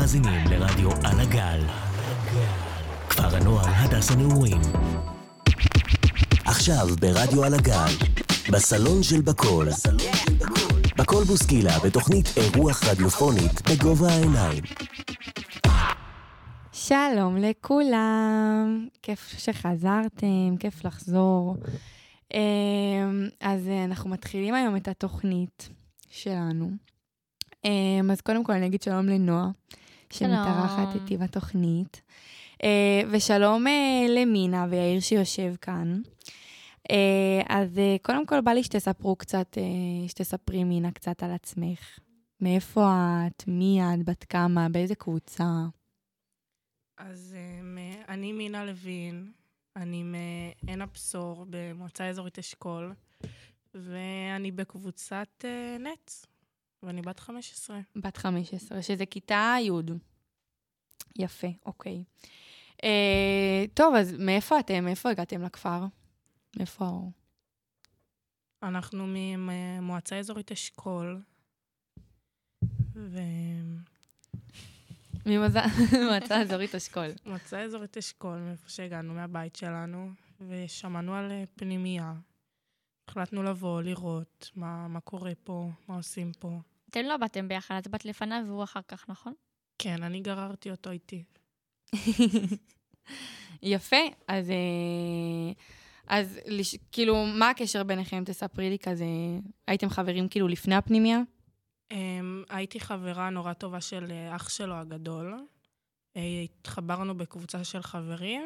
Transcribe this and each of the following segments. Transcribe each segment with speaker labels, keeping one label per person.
Speaker 1: מאזינים לרדיו על הגל. כפר הנוער הדס הנעורים. עכשיו ברדיו על הגל, בסלון של בקול. בקול בוסקילה בתוכנית אירוח רדיופונית בגובה העיניים.
Speaker 2: שלום לכולם, כיף שחזרתם, כיף לחזור. אמ, אז אה, אנחנו מתחילים היום את התוכנית שלנו. אמ, אז קודם כל אני אגיד שלום לנועה, שמתארחת איתי בתוכנית. אה, ושלום אה, למינה ויאיר שיושב כאן. אז קודם כל בא לי שתספרו קצת, שתספרי מינה קצת על עצמך. מאיפה את? מי את? בת כמה? באיזה קבוצה?
Speaker 3: אז אני מינה לוין, אני מעין הבשור במועצה אזורית אשכול, ואני בקבוצת uh, נץ, ואני בת 15.
Speaker 2: בת 15, שזה כיתה י'. יפה, אוקיי. Uh, טוב, אז מאיפה אתם? מאיפה הגעתם לכפר? מאיפה...
Speaker 3: אנחנו ממועצה אזורית אשכול, ו...
Speaker 2: ממועצה אזורית אשכול.
Speaker 3: מועצה אזורית אשכול, מאיפה שהגענו, מהבית שלנו, ושמענו על אה, פנימייה. החלטנו לבוא, לראות מה, מה קורה פה, מה עושים פה.
Speaker 4: אתם לא באתם ביחד, את באת לפניו והוא אחר כך, נכון?
Speaker 3: כן, אני גררתי אותו איתי.
Speaker 2: יפה, אז, אה, אז כאילו, מה הקשר ביניכם? תספרי לי כזה, הייתם חברים כאילו לפני הפנימייה?
Speaker 3: Um, הייתי חברה נורא טובה של אה, אח שלו הגדול. Uh, התחברנו בקבוצה של חברים,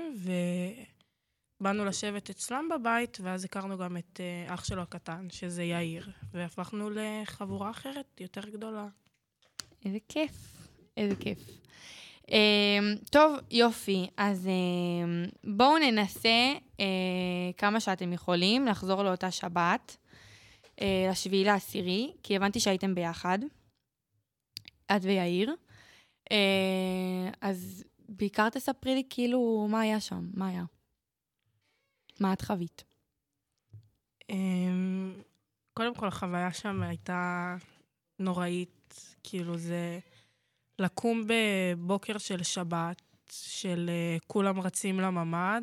Speaker 3: ובאנו לשבת אצלם בבית, ואז הכרנו גם את uh, אח שלו הקטן, שזה יאיר, והפכנו לחבורה אחרת, יותר גדולה.
Speaker 2: איזה כיף, איזה כיף. Uh, טוב, יופי. אז uh, בואו ננסה uh, כמה שאתם יכולים לחזור לאותה שבת. אה, לשביעי לעשירי, כי הבנתי שהייתם ביחד, את ויאיר. אה, אז בעיקר תספרי לי כאילו מה היה שם, מה היה. מה את חווית?
Speaker 3: אמ, קודם כל, החוויה שם הייתה נוראית. כאילו, זה לקום בבוקר של שבת, של uh, כולם רצים לממ"ד,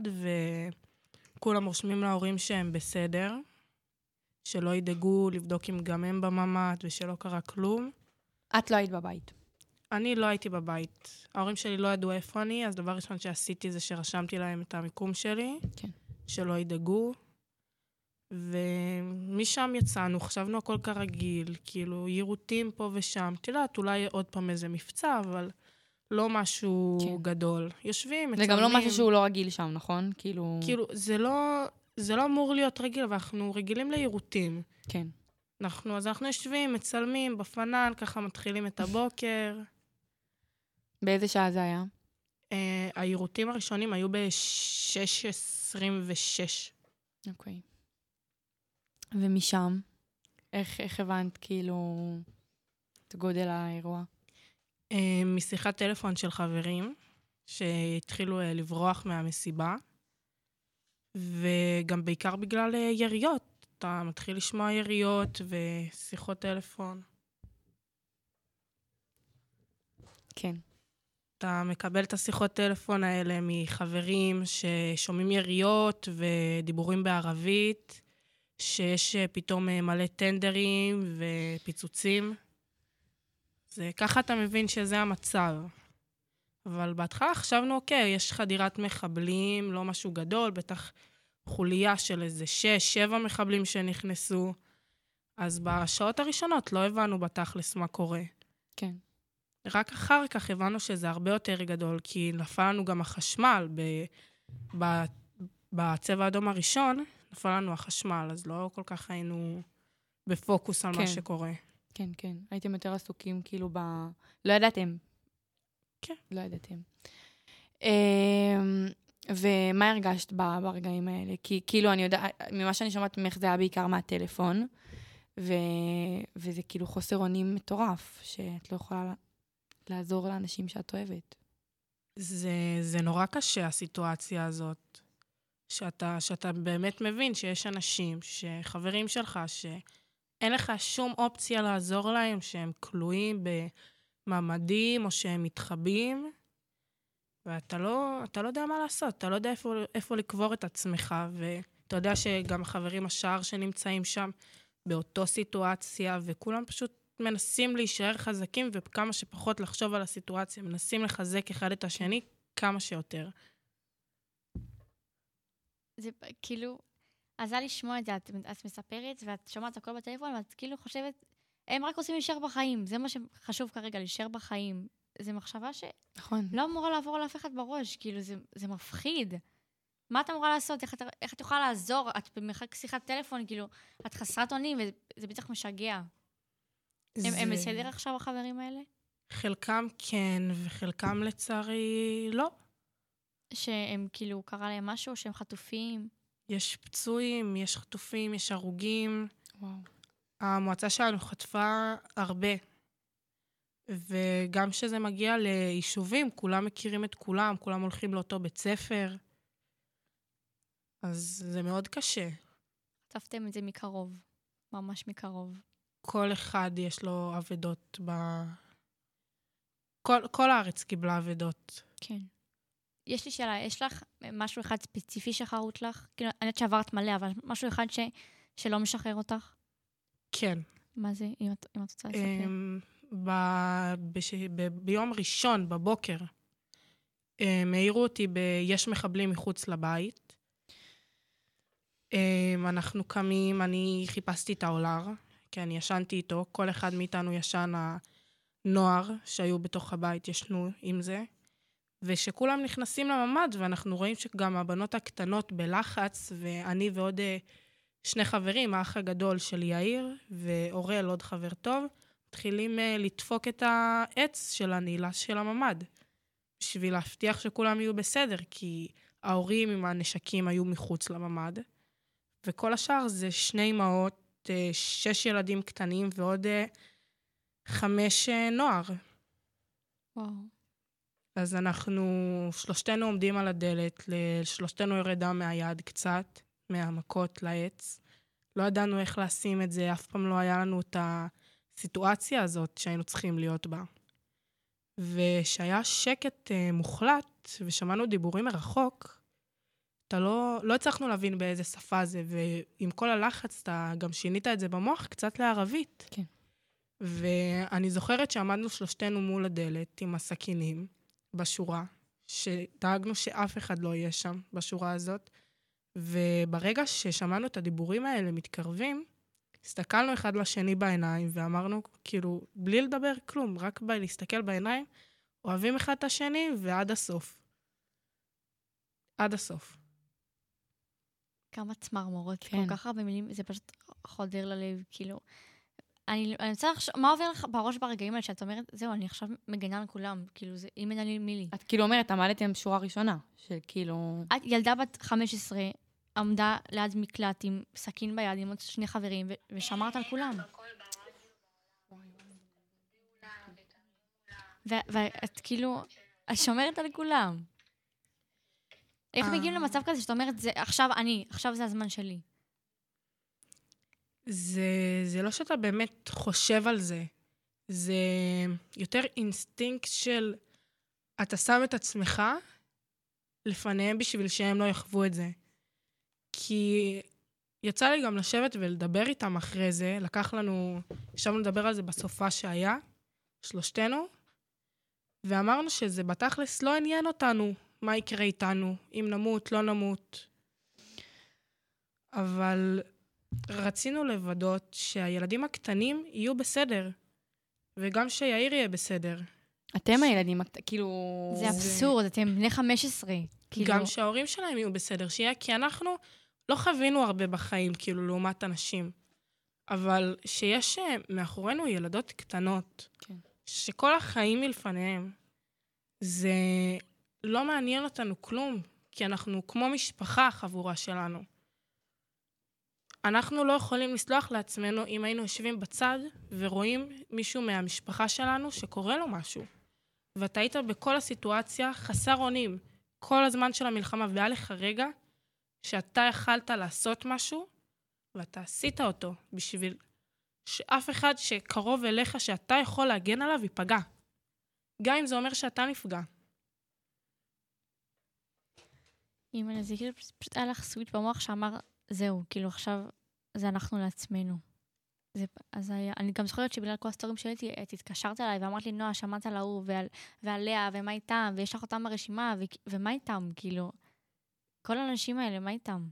Speaker 3: וכולם רושמים להורים שהם בסדר, שלא ידאגו לבדוק אם גם הם בממ"ד ושלא קרה כלום.
Speaker 2: את לא היית בבית.
Speaker 3: אני לא הייתי בבית. ההורים שלי לא ידעו איפה אני, אז דבר ראשון שעשיתי זה שרשמתי להם את המיקום שלי,
Speaker 2: כן.
Speaker 3: שלא ידאגו. ומשם יצאנו, חשבנו הכל כרגיל, כאילו, יירוטים פה ושם. את יודעת, אולי עוד פעם איזה מבצע, אבל לא משהו כן. גדול. יושבים,
Speaker 2: מצלמים. זה גם לא משהו שהוא לא רגיל שם, נכון? כאילו...
Speaker 3: כאילו, זה לא... זה לא אמור להיות רגיל, אבל אנחנו רגילים ליירוטים.
Speaker 2: כן.
Speaker 3: אנחנו, אז אנחנו יושבים, מצלמים בפנן, ככה מתחילים את הבוקר.
Speaker 2: באיזה שעה זה היה?
Speaker 3: Uh, היירוטים הראשונים היו ב-6.26.
Speaker 2: אוקיי. ומשם, איך, איך הבנת כאילו את גודל האירוע?
Speaker 3: Uh, משיחת טלפון של חברים שהתחילו uh, לברוח מהמסיבה. וגם בעיקר בגלל אה, יריות. אתה מתחיל לשמוע יריות ושיחות טלפון.
Speaker 2: כן.
Speaker 3: אתה מקבל את השיחות טלפון האלה מחברים ששומעים יריות ודיבורים בערבית, שיש אה, פתאום אה, מלא טנדרים ופיצוצים. זה ככה אתה מבין שזה המצב. אבל בהתחלה חשבנו, אוקיי, יש חדירת מחבלים, לא משהו גדול, בטח חוליה של איזה שש, שבע מחבלים שנכנסו. אז בשעות הראשונות לא הבנו בתכלס מה קורה.
Speaker 2: כן.
Speaker 3: רק אחר כך הבנו שזה הרבה יותר גדול, כי נפל לנו גם החשמל. ב, ב, בצבע האדום הראשון נפל לנו החשמל, אז לא כל כך היינו בפוקוס על כן. מה שקורה.
Speaker 2: כן, כן. הייתם יותר עסוקים כאילו ב... לא ידעתם
Speaker 3: כן.
Speaker 2: לא ידעתם. אמ, ומה הרגשת ברגעים האלה? כי כאילו, אני יודעת, ממה שאני שומעת ממך זה היה בעיקר מהטלפון, ו... וזה כאילו חוסר אונים מטורף, שאת לא יכולה לעזור לאנשים שאת אוהבת.
Speaker 3: זה, זה נורא קשה, הסיטואציה הזאת. שאתה, שאתה באמת מבין שיש אנשים, שחברים שלך, שאין לך שום אופציה לעזור להם, שהם כלואים ב... ממ"דים או שהם מתחבאים, ואתה לא, לא יודע מה לעשות, אתה לא יודע איפה, איפה לקבור את עצמך, ואתה יודע שגם החברים השאר שנמצאים שם באותו סיטואציה, וכולם פשוט מנסים להישאר חזקים וכמה שפחות לחשוב על הסיטואציה, מנסים לחזק אחד את השני כמה שיותר.
Speaker 4: זה כאילו, עזר לשמוע את זה, את, את מספרת ואת שומעת הכל בטלפון, ואת כאילו חושבת, הם רק רוצים להישאר בחיים, זה מה שחשוב כרגע, להישאר בחיים. זו מחשבה שלא
Speaker 2: נכון.
Speaker 4: אמורה לעבור על אף אחד בראש, כאילו, זה, זה מפחיד. מה את אמורה לעשות? איך, את- איך את יכולה לעזור? את במרחק שיחת טלפון, כאילו, את חסרת אונים, וזה בטח משגע. הם, הם
Speaker 3: זה-
Speaker 4: בסדר עכשיו, החברים האלה?
Speaker 3: חלקם כן, וחלקם לצערי לא.
Speaker 4: שהם כאילו, קרה להם משהו, שהם חטופים?
Speaker 3: יש פצועים, יש חטופים, יש הרוגים.
Speaker 2: וואו.
Speaker 3: המועצה שלנו חטפה הרבה. וגם כשזה מגיע ליישובים, כולם מכירים את כולם, כולם הולכים לאותו בית ספר. אז זה מאוד קשה.
Speaker 4: חטפתם את זה מקרוב, ממש מקרוב.
Speaker 3: כל אחד יש לו אבדות ב... כל, כל הארץ קיבלה אבדות.
Speaker 4: כן. יש לי שאלה, יש לך משהו אחד ספציפי שחרוט לך? כאילו, אני יודעת שעברת מלא, אבל משהו אחד ש, שלא משחרר אותך?
Speaker 3: כן.
Speaker 4: מה זה, אם את, אם את רוצה לספר?
Speaker 3: אמ, ב... בש... ב... ביום ראשון בבוקר הם העירו אותי ב"יש מחבלים מחוץ לבית". אמ, אנחנו קמים, אני חיפשתי את האולר, כי אני ישנתי איתו, כל אחד מאיתנו ישן, הנוער שהיו בתוך הבית ישנו עם זה. ושכולם נכנסים לממ"ד, ואנחנו רואים שגם הבנות הקטנות בלחץ, ואני ועוד אה, שני חברים, האח הגדול של יאיר, ואורל, עוד חבר טוב, מתחילים uh, לדפוק את העץ של הנעילה של הממ"ד, בשביל להבטיח שכולם יהיו בסדר, כי ההורים עם הנשקים היו מחוץ לממ"ד, וכל השאר זה שני אמהות, uh, שש ילדים קטנים ועוד uh, חמש uh, נוער.
Speaker 4: וואו.
Speaker 3: אז אנחנו, שלושתנו עומדים על הדלת, לשלושתנו יורד דם מהיד קצת, מהמכות לעץ. לא ידענו איך לשים את זה, אף פעם לא היה לנו את הסיטואציה הזאת שהיינו צריכים להיות בה. ושהיה שקט אה, מוחלט, ושמענו דיבורים מרחוק, אתה לא, לא הצלחנו להבין באיזה שפה זה, ועם כל הלחץ אתה גם שינית את זה במוח קצת לערבית.
Speaker 2: כן.
Speaker 3: ואני זוכרת שעמדנו שלושתנו מול הדלת עם הסכינים בשורה, שדאגנו שאף אחד לא יהיה שם בשורה הזאת, וברגע ששמענו את הדיבורים האלה מתקרבים, הסתכלנו אחד לשני בעיניים ואמרנו, כאילו, בלי לדבר כלום, רק בלהסתכל בעיניים, אוהבים אחד את השני ועד הסוף. עד הסוף.
Speaker 4: כמה צמרמורות,
Speaker 2: כן.
Speaker 4: כל כך הרבה מילים, זה פשוט חודר ללב, כאילו. אני, אני רוצה לחשוב, מה עובר לך בראש ברגעים האלה שאת אומרת, זהו, אני עכשיו מגנה על כולם, כאילו, זה, אם אין לי מי לי.
Speaker 2: את כאילו אומרת, עמדתם בשורה ראשונה, שכאילו...
Speaker 4: את ילדה בת 15, עמדה ליד מקלט עם סכין ביד, עם עוד שני חברים, ו- ושמרת על כולם. ואת כאילו, את שומרת על כולם. איך
Speaker 3: אה.
Speaker 4: מגיעים למצב כזה שאת אומרת, זה עכשיו אני, עכשיו זה הזמן שלי.
Speaker 3: זה, זה לא שאתה באמת חושב על זה, זה יותר אינסטינקט של אתה שם את עצמך לפניהם בשביל שהם לא יחוו את זה. כי יצא לי גם לשבת ולדבר איתם אחרי זה, לקח לנו, ישבנו לדבר על זה בסופה שהיה, שלושתנו, ואמרנו שזה בתכלס לא עניין אותנו מה יקרה איתנו, אם נמות, לא נמות. אבל רצינו לוודא שהילדים הקטנים יהיו בסדר, וגם שיאיר יהיה בסדר.
Speaker 2: אתם הילדים, כאילו...
Speaker 4: זה אבסורד, אתם בני 15. כאילו,
Speaker 3: גם שההורים שלהם יהיו בסדר, שיהיה, כי אנחנו לא חווינו הרבה בחיים, כאילו, לעומת אנשים. אבל שיש אה, מאחורינו ילדות קטנות,
Speaker 2: כן.
Speaker 3: שכל החיים מלפניהם, זה לא מעניין אותנו כלום, כי אנחנו כמו משפחה, החבורה שלנו. אנחנו לא יכולים לסלוח לעצמנו אם היינו יושבים בצד ורואים מישהו מהמשפחה שלנו שקורה לו משהו. ואתה היית בכל הסיטואציה חסר אונים, כל הזמן של המלחמה, והיה לך רגע שאתה יכלת לעשות משהו, ואתה עשית אותו בשביל שאף אחד שקרוב אליך, שאתה יכול להגן עליו, ייפגע. גם אם זה אומר שאתה נפגע.
Speaker 4: אימא'לה, זה כאילו פשוט- היה לך סוויץ' במוח שאמר, זהו, כאילו עכשיו זה אנחנו לעצמנו. זה, אז היה, אני גם זוכרת שבגלל כל הסטורים שהייתי, את התקשרת אליי ואמרת לי, נועה, שמעת על ההוא ועל, ועל לאה, ומה איתם, ויש לך אותם ברשימה, ו, ומה איתם, כאילו, כל האנשים האלה, מה איתם?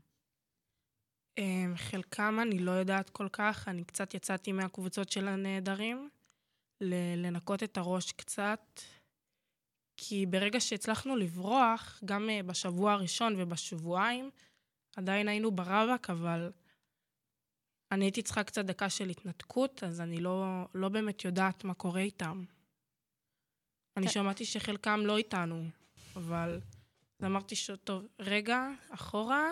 Speaker 3: אמ, חלקם אני לא יודעת כל כך, אני קצת יצאתי מהקבוצות של הנעדרים, לנקות את הראש קצת, כי ברגע שהצלחנו לברוח, גם אה, בשבוע הראשון ובשבועיים, עדיין היינו ברבק, אבל אני הייתי צריכה קצת דקה של התנתקות, אז אני לא, לא באמת יודעת מה קורה איתם. אני שמעתי שחלקם לא איתנו, אבל אז אמרתי שטוב, רגע, אחורה,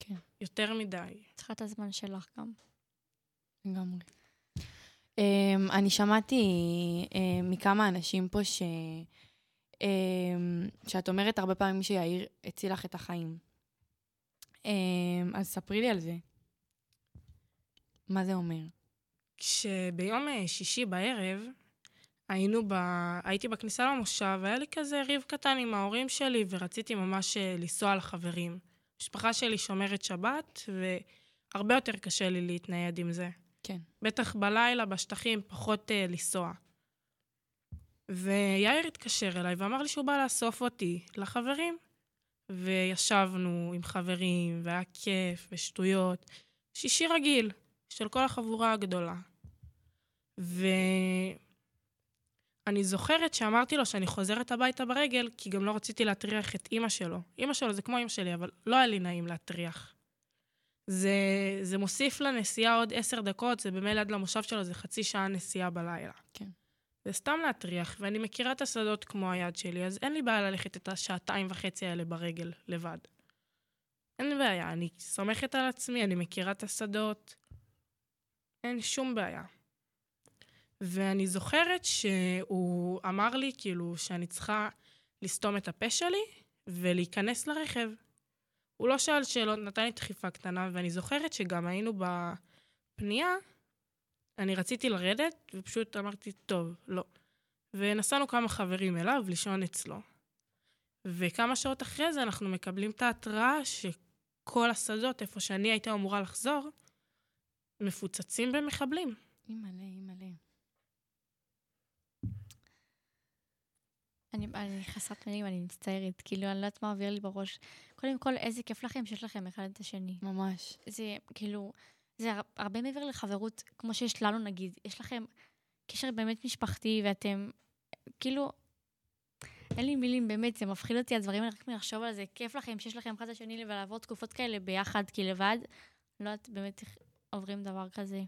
Speaker 2: כן.
Speaker 3: יותר מדי.
Speaker 4: צריכה את הזמן שלך גם.
Speaker 2: לגמרי. Um, אני שמעתי uh, מכמה אנשים פה ש... um, שאת אומרת הרבה פעמים שיאיר הציל לך את החיים. Um, אז ספרי לי על זה. מה זה אומר?
Speaker 3: כשביום אה, שישי בערב היינו ב... הייתי בכניסה למושב, והיה לי כזה ריב קטן עם ההורים שלי, ורציתי ממש אה, לנסוע לחברים. המשפחה שלי שומרת שבת, והרבה יותר קשה לי להתנייד עם זה.
Speaker 2: כן.
Speaker 3: בטח בלילה, בשטחים, פחות אה, לנסוע. ויאיר התקשר אליי ואמר לי שהוא בא לאסוף אותי לחברים. וישבנו עם חברים, והיה כיף, ושטויות. שישי רגיל, של כל החבורה הגדולה. ואני זוכרת שאמרתי לו שאני חוזרת הביתה ברגל, כי גם לא רציתי להטריח את אימא שלו. אימא שלו זה כמו אימא שלי, אבל לא היה לי נעים להטריח. זה, זה מוסיף לנסיעה עוד עשר דקות, זה במילא עד למושב שלו, זה חצי שעה נסיעה בלילה.
Speaker 2: כן.
Speaker 3: זה סתם להטריח, ואני מכירה את השדות כמו היד שלי, אז אין לי בעיה ללכת את השעתיים וחצי האלה ברגל, לבד. אין בעיה, אני סומכת על עצמי, אני מכירה את השדות. אין שום בעיה. ואני זוכרת שהוא אמר לי, כאילו, שאני צריכה לסתום את הפה שלי ולהיכנס לרכב. הוא לא שאל שאלות, נתן לי דחיפה קטנה, ואני זוכרת שגם היינו בפנייה, אני רציתי לרדת, ופשוט אמרתי, טוב, לא. ונסענו כמה חברים אליו לישון אצלו. וכמה שעות אחרי זה אנחנו מקבלים את ההתראה שכל השדות, איפה שאני הייתי אמורה לחזור, מפוצצים במחבלים.
Speaker 2: אימא'לה, אימא'לה.
Speaker 4: אני, אני חסרת מילים, אני מצטערת, כאילו, אני לא יודעת מה עובר לי בראש. קודם כל, איזה כיף לכם שיש לכם אחד את השני.
Speaker 2: ממש.
Speaker 4: זה כאילו, זה הר- הרבה מעבר לחברות, כמו שיש לנו נגיד, יש לכם קשר באמת משפחתי, ואתם, כאילו, אין לי מילים, באמת, זה מפחיד אותי, הדברים האלה, רק מלחשוב על זה, כיף לכם שיש לכם אחד את השני ולעבור תקופות כאלה ביחד, כי לבד, לא יודעת באמת איך עוברים דבר כזה.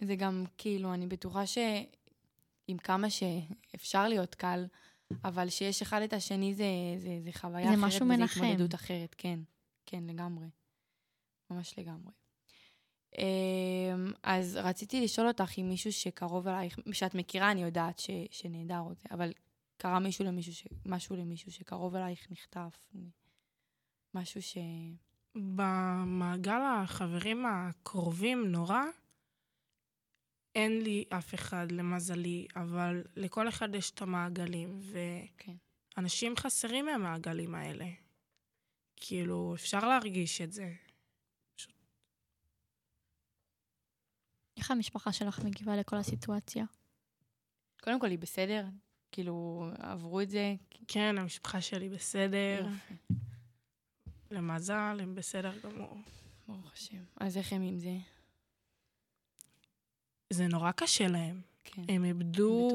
Speaker 2: זה גם, כאילו, אני בטוחה שעם כמה שאפשר להיות קל, אבל שיש אחד את השני זה, זה, זה חוויה
Speaker 4: זה
Speaker 2: אחרת.
Speaker 4: משהו מנחם.
Speaker 2: התמודדות אחרת, כן. כן, לגמרי. ממש לגמרי. אמ, אז רציתי לשאול אותך אם מישהו שקרוב אלייך, שאת מכירה, אני יודעת ש, שנהדר או זה, אבל קרה מישהו למישהו, ש, משהו למישהו שקרוב אלייך נחטף, משהו ש...
Speaker 3: במעגל החברים הקרובים נורא, אין לי אף אחד, למזלי, אבל לכל אחד יש את המעגלים,
Speaker 2: כן.
Speaker 3: ואנשים חסרים מהמעגלים האלה. כאילו, אפשר להרגיש את זה.
Speaker 4: איך המשפחה שלך מגיבה לכל הסיטואציה?
Speaker 2: קודם כל, היא בסדר? כאילו, עברו את זה?
Speaker 3: כן, המשפחה שלי בסדר,
Speaker 2: יופי.
Speaker 3: למזל, הם בסדר גמור.
Speaker 2: ברוך השם. אז איך הם עם זה?
Speaker 3: זה נורא קשה להם.
Speaker 2: כן.
Speaker 3: הם איבדו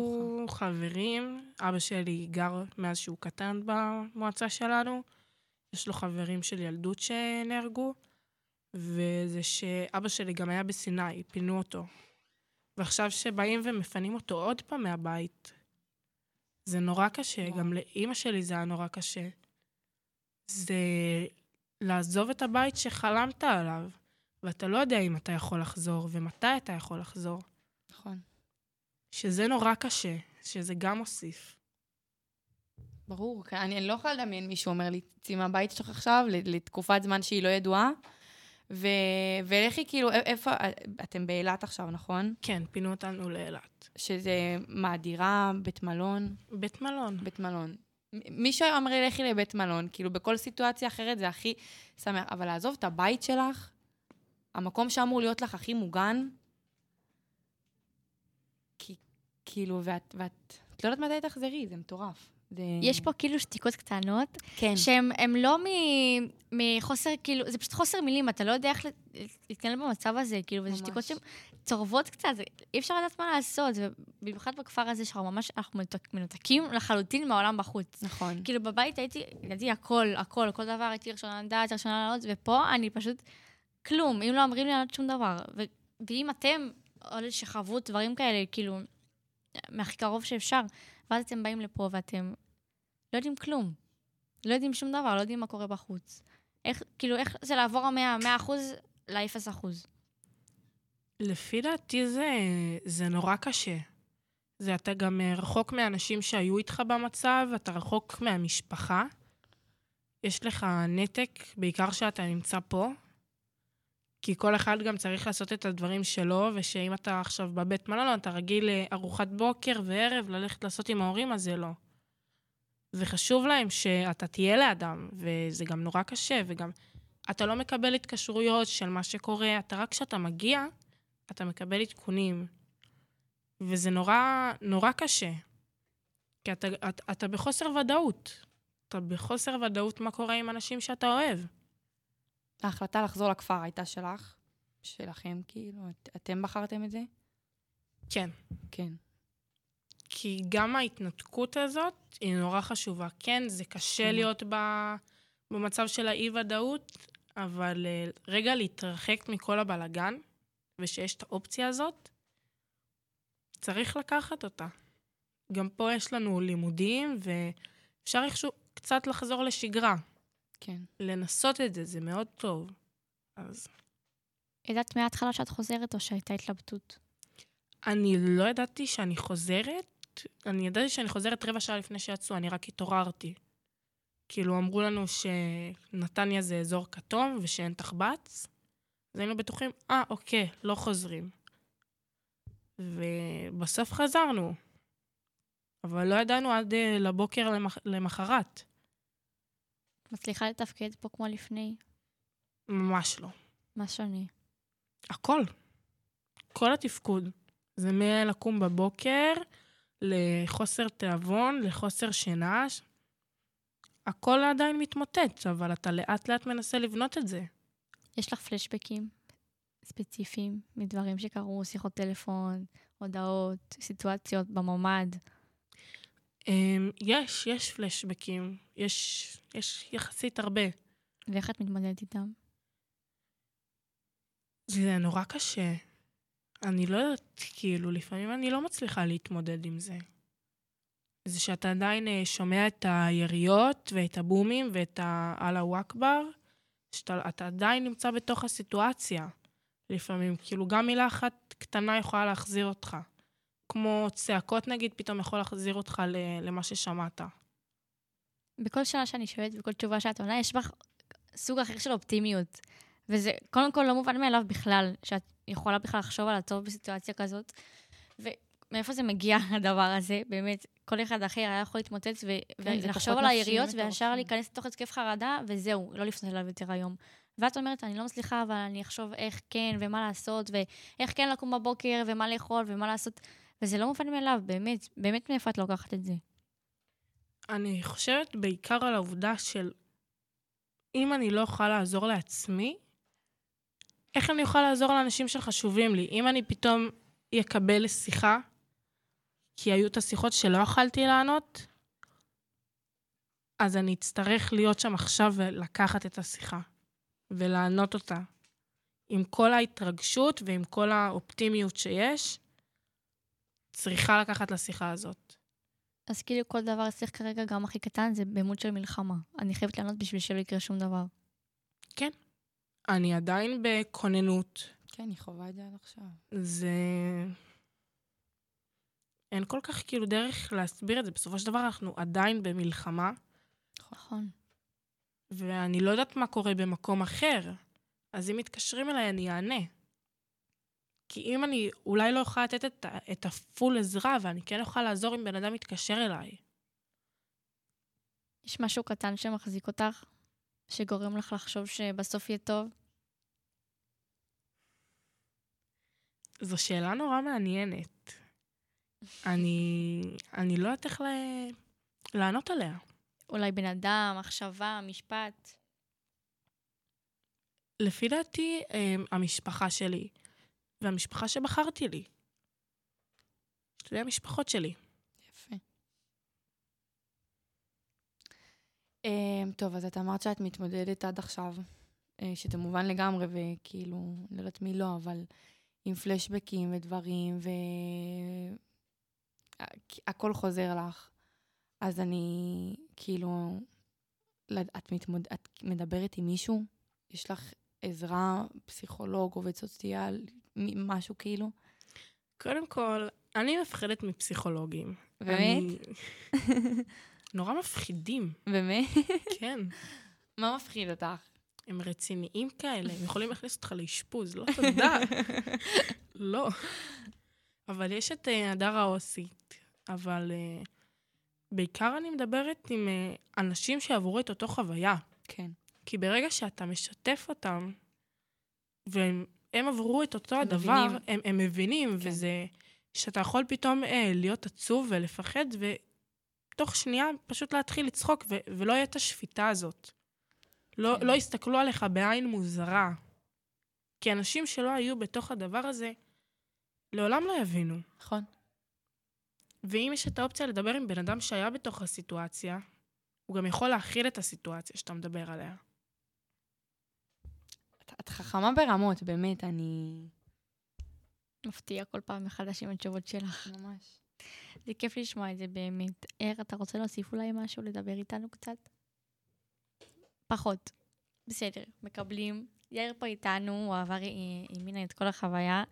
Speaker 2: בטוחה.
Speaker 3: חברים. אבא שלי גר מאז שהוא קטן במועצה שלנו. יש לו חברים של ילדות שנהרגו. וזה שאבא שלי גם היה בסיני, פינו אותו. ועכשיו שבאים ומפנים אותו עוד פעם מהבית, זה נורא קשה.
Speaker 2: וואו.
Speaker 3: גם לאימא שלי זה היה נורא קשה. זה לעזוב את הבית שחלמת עליו, ואתה לא יודע אם אתה יכול לחזור ומתי אתה יכול לחזור.
Speaker 2: נכון.
Speaker 3: שזה נורא קשה, שזה גם מוסיף.
Speaker 2: ברור. אני, אני לא יכולה לדמיין מישהו אומר לי, צאי מהבית שלך עכשיו לתקופת זמן שהיא לא ידועה, ו... ולכי כאילו, איפה, אתם באילת עכשיו, נכון?
Speaker 3: כן, פינו אותנו לאילת.
Speaker 2: שזה, מה, דירה, בית מלון?
Speaker 3: בית מלון.
Speaker 2: בית מלון. מי אומר לכי לבית מלון, כאילו בכל סיטואציה אחרת זה הכי שמח, אבל לעזוב את הבית שלך, המקום שאמור להיות לך הכי מוגן, כי, כאילו, ואת, ואת, את לא יודעת מתי תחזרי, זה מטורף. זה...
Speaker 4: יש פה כאילו שתיקות קטנות,
Speaker 2: כן.
Speaker 4: שהן לא מ- מחוסר, כאילו, זה פשוט חוסר מילים, אתה לא יודע איך להתנהל במצב הזה, כאילו, וזה
Speaker 2: ממש.
Speaker 4: שתיקות שהן צורבות קצת, אי אפשר לדעת מה לעשות, ובמיוחד בכפר הזה, שאנחנו ממש, אנחנו מנותקים לחלוטין מהעולם בחוץ.
Speaker 2: נכון.
Speaker 4: כאילו, בבית הייתי, ידעתי הכל, הכל, כל דבר הייתי ראשונה לדעת, ראשונה לעלות, ופה אני פשוט כלום, אם לא אומרים לי לעלות שום דבר. ו- ואם אתם, אלה שחוו דברים כאלה, כאילו, מהכי קרוב שאפשר, ואז אתם באים לפה ואתם לא יודעים כלום. לא יודעים שום דבר, לא יודעים מה קורה בחוץ. איך, כאילו, איך זה לעבור המאה, מאה אחוז לאפס אחוז.
Speaker 3: לפי דעתי זה, זה נורא קשה. זה אתה גם אה, רחוק מהאנשים שהיו איתך במצב, אתה רחוק מהמשפחה. יש לך נתק, בעיקר שאתה נמצא פה, כי כל אחד גם צריך לעשות את הדברים שלו, ושאם אתה עכשיו בבית מלון, אתה רגיל לארוחת בוקר וערב, ללכת לעשות עם ההורים, אז זה לא. וחשוב להם שאתה תהיה לידם, וזה גם נורא קשה, וגם אתה לא מקבל התקשרויות של מה שקורה, אתה רק כשאתה מגיע, אתה מקבל עדכונים. וזה נורא, נורא קשה. כי אתה, אתה, אתה בחוסר ודאות. אתה בחוסר ודאות מה קורה עם אנשים שאתה אוהב.
Speaker 2: ההחלטה לחזור לכפר הייתה שלך? שלכם, כאילו? את, אתם בחרתם את זה?
Speaker 3: כן.
Speaker 2: כן.
Speaker 3: כי גם ההתנתקות הזאת היא נורא חשובה. כן, זה קשה
Speaker 2: כן.
Speaker 3: להיות ב, במצב של האי-ודאות, אבל אה, רגע להתרחק מכל הבלגן, ושיש את האופציה הזאת, צריך לקחת אותה. גם פה יש לנו לימודים, ואפשר איכשהו קצת לחזור לשגרה.
Speaker 2: כן.
Speaker 3: לנסות את זה, זה מאוד טוב. אז
Speaker 4: ידעת מההתחלה שאת חוזרת, או שהייתה התלבטות?
Speaker 3: אני לא ידעתי שאני חוזרת, אני ידעתי שאני חוזרת רבע שעה לפני שיצאו, אני רק התעוררתי. כאילו, אמרו לנו שנתניה זה אזור כתום ושאין תחבץ, אז היינו בטוחים, אה, אוקיי, לא חוזרים. ובסוף חזרנו. אבל לא ידענו עד אה, לבוקר למח... למחרת.
Speaker 4: מצליחה לתפקד פה כמו לפני?
Speaker 3: ממש לא.
Speaker 4: מה שונה?
Speaker 3: הכל. כל התפקוד. זה מלקום בבוקר, לחוסר תיאבון, לחוסר שינה. הכל עדיין מתמוטט, אבל אתה לאט לאט מנסה לבנות את זה.
Speaker 4: יש לך פלשבקים ספציפיים מדברים שקרו, שיחות טלפון, הודעות, סיטואציות בממ"ד?
Speaker 3: אמ, יש, יש פלשבקים. יש, יש יחסית הרבה.
Speaker 4: ואיך את מתמודדת איתם?
Speaker 3: זה נורא קשה. אני לא יודעת, כאילו, לפעמים אני לא מצליחה להתמודד עם זה. זה שאתה עדיין אה, שומע את היריות ואת הבומים ואת האללהו אכבר, שאתה אתה עדיין נמצא בתוך הסיטואציה. לפעמים, כאילו, גם מילה אחת קטנה יכולה להחזיר אותך. כמו צעקות, נגיד, פתאום יכול להחזיר אותך למה ששמעת.
Speaker 4: בכל שאלה שאני שואלת, בכל תשובה שאת עונה, יש בך סוג אחר של אופטימיות. וזה קודם כל לא מובן מאליו בכלל, שאת יכולה בכלל לחשוב על הטוב בסיטואציה כזאת. ומאיפה זה מגיע, הדבר הזה? באמת, כל אחד אחר היה יכול להתמוטט ו-
Speaker 2: כן,
Speaker 4: ולחשוב על היריות. וישר להיכנס לתוך התקף חרדה, וזהו, לא לפנות אליו יותר היום. ואת אומרת, אני לא מצליחה, אבל אני אחשוב איך כן, ומה לעשות, ואיך כן לקום בבוקר, ומה לאכול, ומה לעשות. וזה לא מובן מאליו, באמת, באמת מאיפה את לוקחת את זה.
Speaker 3: אני חושבת בעיקר על העובדה של אם אני לא אוכל לעזור לעצמי, איך אני אוכל לעזור לאנשים שחשובים לי? אם אני פתאום אקבל שיחה, כי היו את השיחות שלא יכלתי לענות, אז אני אצטרך להיות שם עכשיו ולקחת את השיחה ולענות אותה. עם כל ההתרגשות ועם כל האופטימיות שיש, צריכה לקחת לשיחה הזאת.
Speaker 4: אז כאילו כל דבר אצלך כרגע, גם הכי קטן, זה במות של מלחמה. אני חייבת לענות בשביל שלא יקרה שום דבר.
Speaker 3: אני עדיין בכוננות.
Speaker 2: כן, היא חווה את זה עד עכשיו.
Speaker 3: זה... אין כל כך כאילו דרך להסביר את זה. בסופו של דבר אנחנו עדיין במלחמה,
Speaker 4: נכון.
Speaker 3: ואני לא יודעת מה קורה במקום אחר, אז אם מתקשרים אליי, אני אענה. כי אם אני אולי לא יכולה לתת את, את הפול עזרה, ואני כן יכולה לעזור אם בן אדם מתקשר אליי.
Speaker 4: יש משהו קטן שמחזיק אותך, שגורם לך לחשוב שבסוף יהיה טוב?
Speaker 3: זו שאלה נורא מעניינת. אני, אני לא יודעת איך ל... לענות עליה.
Speaker 4: אולי בן אדם, מחשבה, משפט?
Speaker 3: לפי דעתי, אמ, המשפחה שלי, והמשפחה שבחרתי לי. שתי המשפחות שלי.
Speaker 2: יפה. Um, טוב, אז את אמרת שאת מתמודדת עד עכשיו, uh, שזה מובן לגמרי, וכאילו, לא יודעת מי לא, אבל עם פלשבקים ודברים, והכל חוזר לך. אז אני, כאילו, לד- את, מתמוד... את מדברת עם מישהו? יש לך עזרה, פסיכולוג, עובד סוציאל, משהו כאילו?
Speaker 3: קודם כל, אני מפחדת מפסיכולוגים.
Speaker 2: באמת?
Speaker 3: אני... נורא מפחידים,
Speaker 2: באמת?
Speaker 3: כן.
Speaker 2: מה מפחיד אותך?
Speaker 3: הם רציניים כאלה, הם יכולים להכניס אותך לאשפוז, לא תודה. לא. אבל יש את אה, הדר האוסית, אבל uh, בעיקר אני מדברת עם uh, אנשים שעברו את אותו חוויה.
Speaker 2: כן.
Speaker 3: כי ברגע שאתה משתף אותם, והם הם עברו את אותו
Speaker 2: הם
Speaker 3: הדבר,
Speaker 2: מבינים.
Speaker 3: הם, הם מבינים,
Speaker 2: כן.
Speaker 3: וזה... שאתה יכול פתאום אה, להיות עצוב ולפחד, ותוך שנייה פשוט להתחיל לצחוק, ו- ולא יהיה את השפיטה הזאת. לא,
Speaker 2: כן.
Speaker 3: לא יסתכלו עליך בעין מוזרה. כי אנשים שלא היו בתוך הדבר הזה, לעולם לא יבינו.
Speaker 2: נכון.
Speaker 3: ואם יש את האופציה לדבר עם בן אדם שהיה בתוך הסיטואציה, הוא גם יכול להכיל את הסיטואציה שאתה מדבר עליה.
Speaker 2: את, את חכמה ברמות, באמת, אני...
Speaker 4: מפתיע כל פעם מחדש עם התשובות שלך.
Speaker 2: ממש.
Speaker 4: זה כיף לשמוע את זה באמת. ער, אתה רוצה להוסיף אולי משהו, לדבר איתנו קצת? פחות. בסדר, מקבלים. יאיר פה איתנו, הוא עבר עם עם מינה את כל החוויה.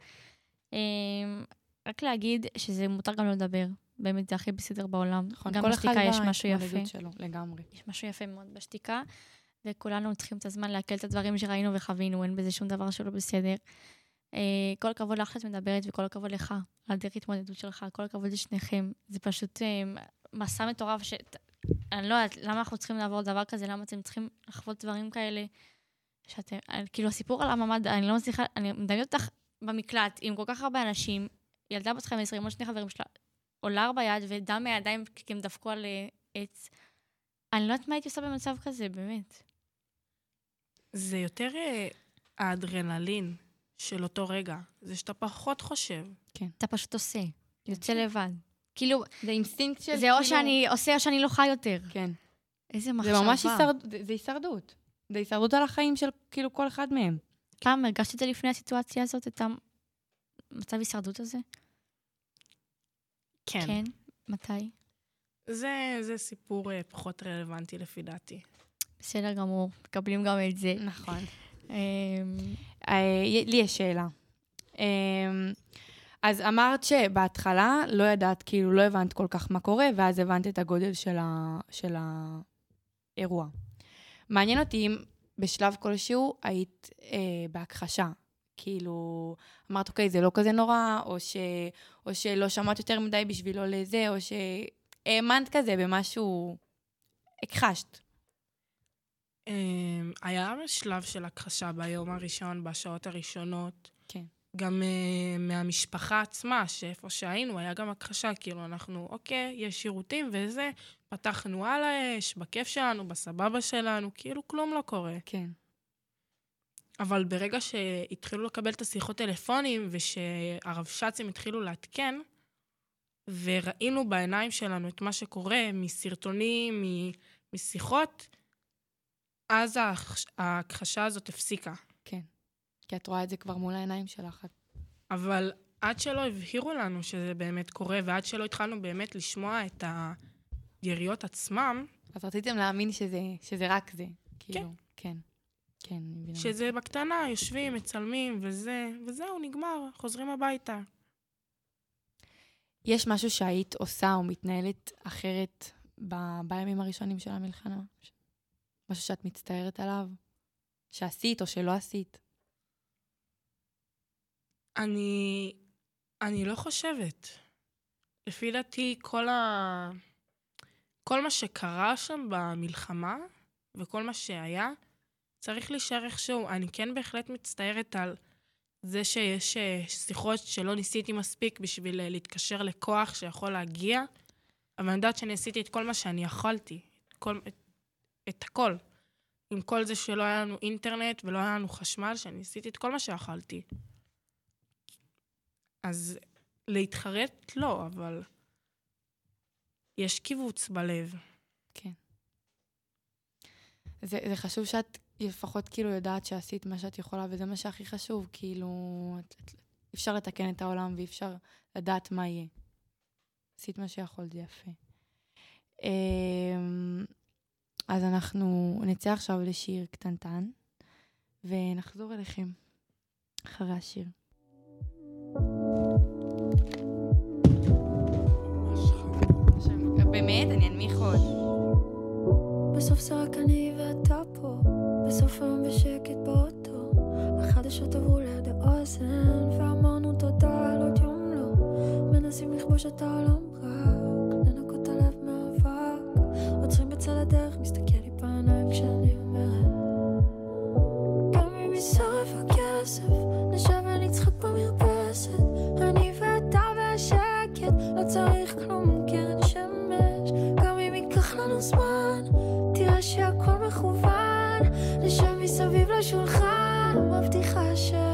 Speaker 4: אמ, רק להגיד שזה מותר גם לא לדבר. באמת, זה הכי בסדר בעולם.
Speaker 2: נכון,
Speaker 4: גם בשתיקה יש משהו יפה.
Speaker 2: שלו, לגמרי.
Speaker 4: יש משהו יפה מאוד בשתיקה, וכולנו צריכים את הזמן לעכל את הדברים שראינו וחווינו, אין בזה שום דבר שלא בסדר. Uh, כל הכבוד לך שאת מדברת, וכל הכבוד לך על הדרך התמודדות שלך, כל הכבוד לשניכם. זה פשוט uh, מסע מטורף ש... אני לא יודעת, למה אנחנו צריכים לעבור דבר כזה, למה אתם צריכים לחוות דברים כאלה, שאתם... אני- כאילו, הסיפור על הממ"ד, אני לא מצליחה, אני מדמיינת אותך במקלט עם כל כך הרבה אנשים, ילדה בת 15 עם עוד שני חברים שלה, עולה ביד ודם מהידיים כי הם דפקו על אה, עץ. אני לא יודעת מה הייתי עושה במצב כזה, באמת.
Speaker 3: זה יותר אה, האדרנלין של אותו רגע. זה שאתה פחות חושב.
Speaker 4: אתה פשוט עושה, יוצא לבד. כאילו,
Speaker 2: זה אינסטינקט של...
Speaker 4: זה או
Speaker 2: כאילו-
Speaker 4: שאני עושה או שאני לא חי יותר.
Speaker 2: כן.
Speaker 4: איזה
Speaker 2: זה
Speaker 4: מחשבה.
Speaker 2: ממש הישרד... זה, זה הישרדות. זה הישרדות על החיים של כאילו כל אחד מהם.
Speaker 4: פעם הרגשתי את זה לפני הסיטואציה הזאת, את המצב הישרדות הזה?
Speaker 3: כן.
Speaker 4: כן. מתי?
Speaker 3: זה, זה סיפור אה, פחות רלוונטי לפי דעתי.
Speaker 4: בסדר גמור, מקבלים גם את זה.
Speaker 2: נכון.
Speaker 4: אמ,
Speaker 2: אה, לי יש שאלה. אה, אז אמרת שבהתחלה לא ידעת, כאילו לא הבנת כל כך מה קורה, ואז הבנת את הגודל של, ה, של האירוע. מעניין אותי אם בשלב כלשהו היית אה, בהכחשה. כאילו, אמרת, אוקיי, זה לא כזה נורא, או, ש, או שלא שמעת יותר מדי בשבילו לזה, או שהאמנת כזה במשהו, הכחשת.
Speaker 3: אמ, היה שלב של הכחשה ביום הראשון, בשעות הראשונות.
Speaker 2: כן.
Speaker 3: גם uh, מהמשפחה עצמה, שאיפה שהיינו, היה גם הכחשה, כאילו, אנחנו, אוקיי, יש שירותים וזה, פתחנו על האש, בכיף שלנו, בסבבה שלנו, כאילו כלום לא קורה.
Speaker 2: כן.
Speaker 3: אבל ברגע שהתחילו לקבל את השיחות טלפונים ושהרבש"צים התחילו לעדכן, וראינו בעיניים שלנו את מה שקורה מסרטונים, מ- משיחות, אז ההכ- ההכחשה הזאת הפסיקה.
Speaker 2: כן. כי את רואה את זה כבר מול העיניים שלך.
Speaker 3: אבל עד שלא הבהירו לנו שזה באמת קורה, ועד שלא התחלנו באמת לשמוע את היריות עצמם,
Speaker 2: אז רציתם להאמין שזה, שזה רק זה. כאילו, כן. כן, אני מבינה.
Speaker 3: שזה בקטנה, יושבים, מצלמים, וזה, וזהו, נגמר, חוזרים הביתה.
Speaker 2: יש משהו שהיית עושה או מתנהלת אחרת ב- בימים הראשונים של המלחמה? משהו שאת מצטערת עליו? שעשית או שלא עשית?
Speaker 3: אני, אני לא חושבת. לפי דעתי, כל, ה... כל מה שקרה שם במלחמה, וכל מה שהיה, צריך להישאר איכשהו. אני כן בהחלט מצטערת על זה שיש אה, שיחות שלא ניסיתי מספיק בשביל אה, להתקשר לכוח שיכול להגיע, אבל אני יודעת שאני עשיתי את כל מה שאני יכולתי, כל, את, את הכל. עם כל זה שלא היה לנו אינטרנט ולא היה לנו חשמל, שאני עשיתי את כל מה שיכולתי. אז להתחרט לא, אבל יש קיבוץ בלב.
Speaker 2: כן. זה, זה חשוב שאת לפחות כאילו יודעת שעשית מה שאת יכולה, וזה מה שהכי חשוב, כאילו, את, את, אפשר לתקן את העולם ואי אפשר לדעת מה יהיה. עשית מה שיכולת, זה יפה. אז אנחנו נצא עכשיו לשיר קטנטן, ונחזור אליכם אחרי השיר. באמת, אני אנמיך עוד.
Speaker 5: בסוף זה רק אני ואתה פה, בסוף היום בשקט באוטו. החדשות עברו ליד האוזן, ואמרנו תודה על עוד יום לא. מנסים לכבוש את העולם רק, לנקות הלב מאבק. עוצרים בצד הדרך, לשולחן, מבטיחה שבסוף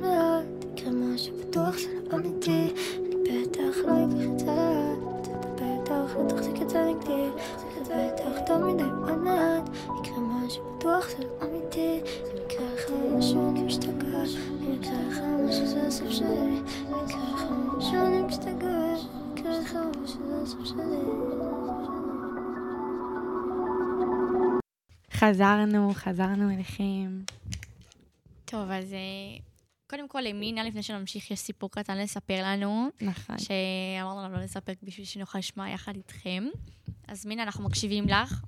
Speaker 5: מעט, יקרה משהו בטוח זה לא אמיתי, אני בטח לא אקח את זה לאט, אתה בטח לא תחזיק את זה נגדי, זה בטח טוב מדי ועוד מעט, יקרה משהו בטוח זה לא אמיתי, זה יקרה אחרי משהו אני משתגע, אם יקרה אחרי משהו זה הסוף שלי, אם יקרה אחרי משהו אני משתגע, אם יקרה אחרי משהו זה הסוף שלי.
Speaker 2: חזרנו, חזרנו אליכם.
Speaker 4: טוב, אז אה, כל, למינה, לפני שנמשיך, יש סיפור קטן לספר לנו,
Speaker 2: נכון.
Speaker 4: שאמרנו לנו לא לספר בשביל שנוכל לשמוע יחד איתכם. אז מינה, אנחנו מקשיבים לך.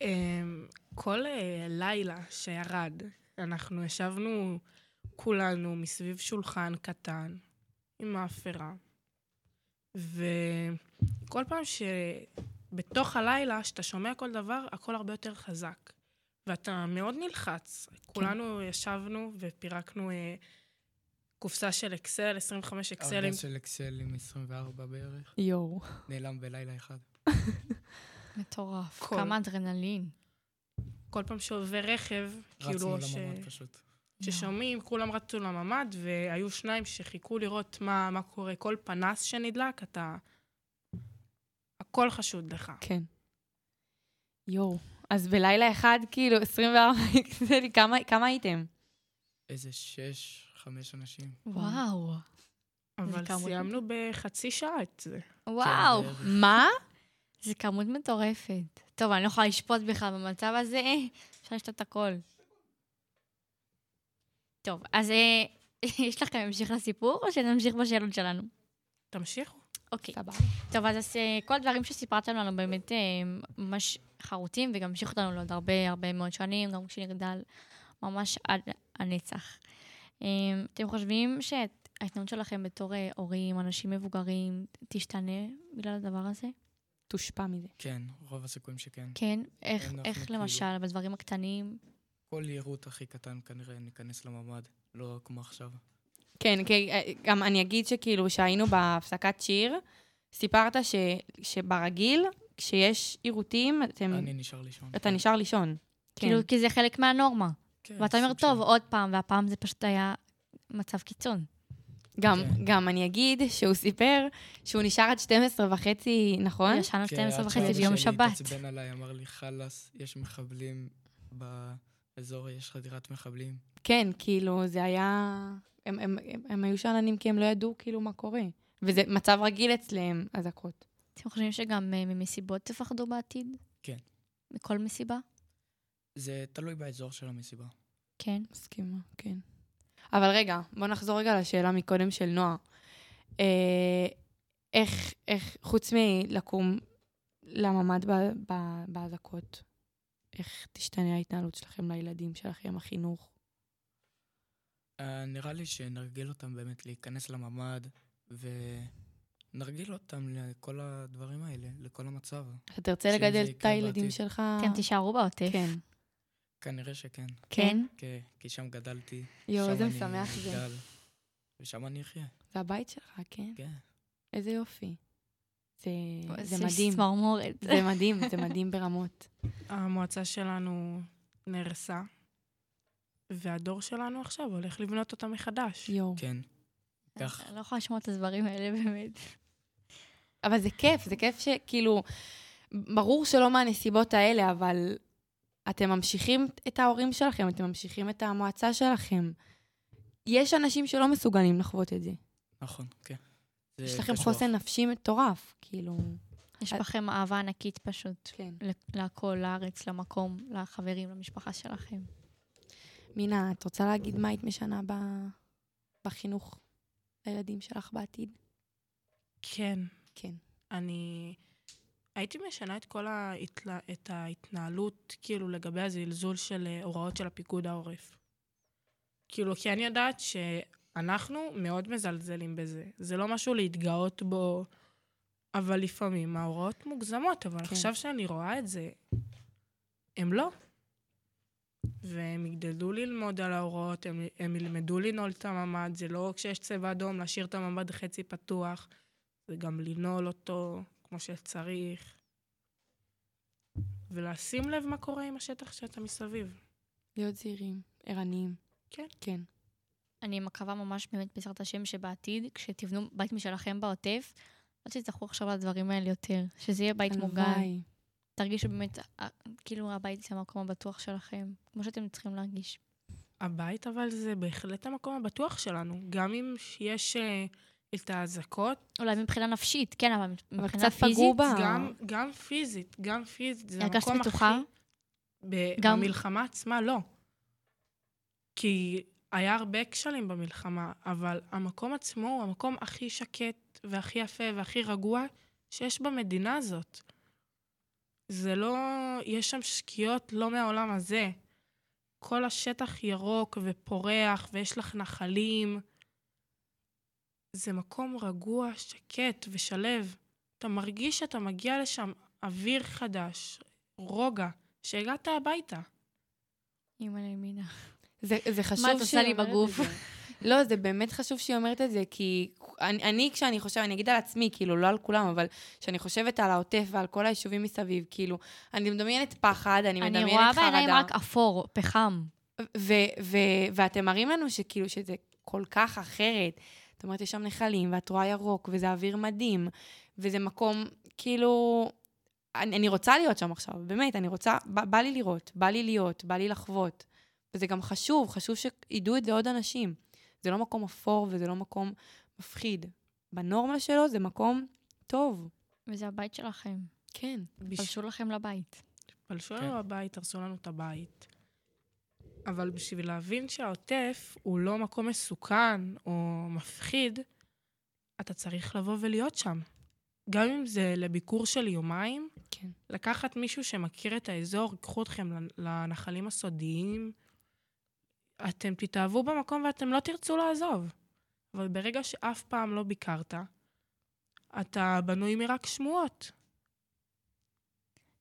Speaker 3: אמ, כל אה, לילה שירד, אנחנו ישבנו כולנו מסביב שולחן קטן עם מאפרה, וכל פעם שבתוך הלילה, שאתה שומע כל דבר, הכל הרבה יותר חזק. ואתה מאוד נלחץ. כולנו ישבנו ופירקנו אה, קופסה של אקסל, 25 אקסלים.
Speaker 6: ארגז של אקסל עם 24 בערך,
Speaker 2: יואו.
Speaker 6: נעלם בלילה אחד.
Speaker 4: מטורף.
Speaker 3: כל-
Speaker 4: כמה אדרנלין.
Speaker 3: כל פעם שעובר רכב,
Speaker 6: רצנו
Speaker 3: כאילו, ש...
Speaker 6: לממ"ד פשוט.
Speaker 3: ששומעים, כולם רצו לממ"ד, והיו שניים שחיכו לראות מה, מה קורה. כל פנס שנדלק, אתה... הכל חשוד לך.
Speaker 2: כן. יואו. אז בלילה אחד, כאילו, 24, זה לי, כמה- כמה הייתם?
Speaker 6: איזה שש, חמש אנשים.
Speaker 4: וואו.
Speaker 3: אבל. סיימנו בחצי שעה את זה.
Speaker 4: וואו.
Speaker 6: כן.
Speaker 2: מה?
Speaker 4: זה כמות מטורפת. טוב, אני לא יכולה לשפוט בכלל במצב הזה, אפשר לשתות הכל. טוב, אז אה, יש לכם המשך לסיפור, או שנמשיך בשאלות שלנו?
Speaker 3: תמשיכו.
Speaker 4: אוקיי.
Speaker 2: סבבה.
Speaker 4: טוב, אז אה, כל הדברים שסיפרתם לנו באמת אה, ממש חרוטים, וגם המשיכו אותנו לעוד הרבה הרבה מאוד שנים, גם כשנגדל ממש עד הנצח. אה, אתם חושבים שההתנהלות שלכם בתור הורים, אנשים מבוגרים, תשתנה בגלל הדבר הזה?
Speaker 2: תושפע מזה.
Speaker 6: כן, רוב הסיכויים שכן.
Speaker 4: כן? איך, איך
Speaker 6: כאילו-
Speaker 4: למשל, בדברים הקטנים?
Speaker 6: כל יירוט הכי קטן כנראה ניכנס לממ"ד, לא כמו עכשיו.
Speaker 2: כן, כי אה, גם אני אגיד שכאילו, שהיינו בהפסקת שיר, סיפרת ש, שברגיל, כשיש עירותים, אתם,
Speaker 6: אני נשאר לישון.
Speaker 2: אתה נשאר לישון. כן.
Speaker 4: כאילו, כי זה חלק מהנורמה.
Speaker 6: כן,
Speaker 4: ואתה אומר, טוב,
Speaker 6: של-
Speaker 4: עוד פעם, והפעם זה פשוט היה מצב קיצון.
Speaker 2: גם,
Speaker 6: כן.
Speaker 2: גם אני אגיד שהוא סיפר שהוא נשאר עד 12 וחצי, נכון?
Speaker 4: ישנו
Speaker 6: כן,
Speaker 4: 12
Speaker 6: עד
Speaker 4: וחצי ביום שבת.
Speaker 6: התעצבן עליי, אמר לי, חלאס, יש מחבלים באזור, יש חדירת מחבלים.
Speaker 2: כן, כאילו, זה היה... הם, הם, הם, הם היו שאננים כי הם לא ידעו כאילו מה קורה. וזה מצב רגיל אצלם, אזעקות.
Speaker 4: אתם חושבים שגם אה, ממסיבות תפחדו בעתיד?
Speaker 6: כן.
Speaker 4: מכל מסיבה?
Speaker 6: זה תלוי באזור של המסיבה.
Speaker 4: כן.
Speaker 2: מסכימה, כן. אבל רגע, בוא נחזור רגע לשאלה מקודם של נועה. אה, איך, איך, חוץ מלקום לממ"ד ב- ב- באזעקות, איך תשתנה ההתנהלות שלכם לילדים שלכם, החינוך?
Speaker 6: אה, נראה לי שנרגיל אותם באמת להיכנס לממ"ד, ונרגיל אותם לכל הדברים האלה, לכל המצב.
Speaker 2: אתה תרצה לגדל את הילדים. שלך?
Speaker 4: אתם תישארו בעוטף.
Speaker 2: כן.
Speaker 6: כנראה שכן.
Speaker 4: כן?
Speaker 6: כן, כי שם גדלתי.
Speaker 2: יואו, איזה משמח זה.
Speaker 6: אגדל, ושם אני אחיה,
Speaker 2: זה הבית שלך, כן?
Speaker 6: כן.
Speaker 2: איזה יופי. זה, זה
Speaker 4: זה
Speaker 2: מדהים.
Speaker 4: צמרמורת.
Speaker 2: זה מדהים, זה מדהים ברמות.
Speaker 3: המועצה שלנו נהרסה, והדור שלנו עכשיו הולך לבנות אותה מחדש.
Speaker 2: יואו.
Speaker 6: כן. כך,
Speaker 4: אני לא יכולה לשמוע את הדברים האלה, באמת.
Speaker 2: אבל זה כיף, זה כיף שכאילו, ברור שלא מהנסיבות האלה, אבל אתם ממשיכים את ההורים שלכם, אתם ממשיכים את המועצה שלכם. יש אנשים שלא מסוגלים לחוות את זה.
Speaker 6: נכון, כן. זה
Speaker 2: יש לכם
Speaker 6: קשוח.
Speaker 2: חוסן נפשי מטורף, כאילו...
Speaker 4: יש בכם אהבה ענקית פשוט.
Speaker 2: כן.
Speaker 4: ל- להכל, לארץ, למקום, לחברים, למשפחה שלכם.
Speaker 2: מינה, את רוצה להגיד מה היית משנה ב... בחינוך לילדים שלך בעתיד?
Speaker 3: כן.
Speaker 2: כן.
Speaker 3: אני הייתי משנה את כל ההתלה... את ההתנהלות, כאילו, לגבי הזלזול של אה, הוראות של הפיקוד העורף. כאילו, כי אני יודעת שאנחנו מאוד מזלזלים בזה. זה לא משהו להתגאות בו, אבל לפעמים ההוראות מוגזמות, אבל
Speaker 2: כן.
Speaker 3: כן. עכשיו שאני רואה את זה, הם לא. והם יגדלו ללמוד על ההוראות, הם, הם ילמדו לנעול את הממ"ד, זה לא כשיש צבע אדום להשאיר את הממ"ד חצי פתוח, זה גם לנעול אותו כמו שצריך, ולשים לב מה קורה עם השטח שאתה מסביב.
Speaker 2: להיות זהירים, ערניים.
Speaker 3: כן.
Speaker 2: כן.
Speaker 4: אני מקווה ממש באמת בעזרת השם שבעתיד, כשתבנו בית משלכם בעוטף, לא תצטרכו לחשוב על הדברים האלה יותר. שזה יהיה בית מוגן.
Speaker 2: הלוואי.
Speaker 4: תרגישו באמת, אה, כאילו הבית זה המקום הבטוח שלכם, כמו שאתם צריכים להרגיש.
Speaker 3: הבית, אבל זה בהחלט המקום הבטוח שלנו. גם אם יש אה, את האזעקות,
Speaker 4: אולי מבחינה נפשית, כן, אבל
Speaker 2: אבל
Speaker 4: מבחינה
Speaker 2: פגעו
Speaker 4: פיזית,
Speaker 2: בה.
Speaker 3: גם, גם פיזית, גם פיזית, זה
Speaker 4: הרגשת
Speaker 3: המקום
Speaker 4: בטוחה?
Speaker 3: הכי... ב-
Speaker 4: גם-
Speaker 3: במלחמה עצמה, לא. כי היה הרבה כשלים במלחמה, אבל המקום עצמו הוא המקום הכי שקט והכי יפה והכי רגוע שיש במדינה הזאת. זה לא... יש שם שקיעות לא מהעולם הזה. כל השטח ירוק ופורח, ויש לך נחלים. זה מקום רגוע, שקט ושלב. אתה מרגיש שאתה מגיע לשם אוויר חדש, רוגע, שהגעת הביתה.
Speaker 4: אימא לימינה.
Speaker 2: זה, זה חשוב
Speaker 4: מה את עושה לי בגוף?
Speaker 2: לא, זה באמת חשוב שהיא אומרת את זה, כי אני, אני, כשאני חושבת, אני אגיד על עצמי, כאילו, לא על כולם, אבל כשאני חושבת על העוטף ועל כל היישובים מסביב, כאילו, אני מדמיינת פחד, אני מדמיינת
Speaker 4: אני
Speaker 2: חרדה.
Speaker 4: רואה בעיניים רק אפור, פחם.
Speaker 2: ו- ו- ואתם מראים לנו שכאילו שזה כל כך אחרת. זאת אומרת, יש שם נחלים, ואת רואה ירוק, וזה אוויר מדהים, וזה מקום, כאילו... אני, אני רוצה להיות שם עכשיו, באמת, אני רוצה, בא, בא לי לראות, בא לי להיות, בא לי לחוות. וזה גם חשוב, חשוב שידעו את זה עוד אנשים. זה לא מקום אפור וזה לא מקום מפחיד. בנורמה שלו זה מקום טוב.
Speaker 4: וזה הבית שלכם.
Speaker 2: כן.
Speaker 3: בש...
Speaker 4: פלשו לכם לבית.
Speaker 3: פלשו
Speaker 6: כן.
Speaker 3: לנו לבית, הרסו לנו את הבית. אבל בשביל להבין שהעוטף הוא לא מקום מסוכן או מפחיד, אתה צריך לבוא ולהיות שם. גם אם זה לביקור של יומיים,
Speaker 2: כן.
Speaker 3: לקחת מישהו שמכיר את האזור, ייקחו אתכם לנ- לנחלים הסודיים, אתם תתאהבו במקום ואתם לא תרצו לעזוב. אבל ברגע שאף פעם לא ביקרת, אתה בנוי מרק שמועות.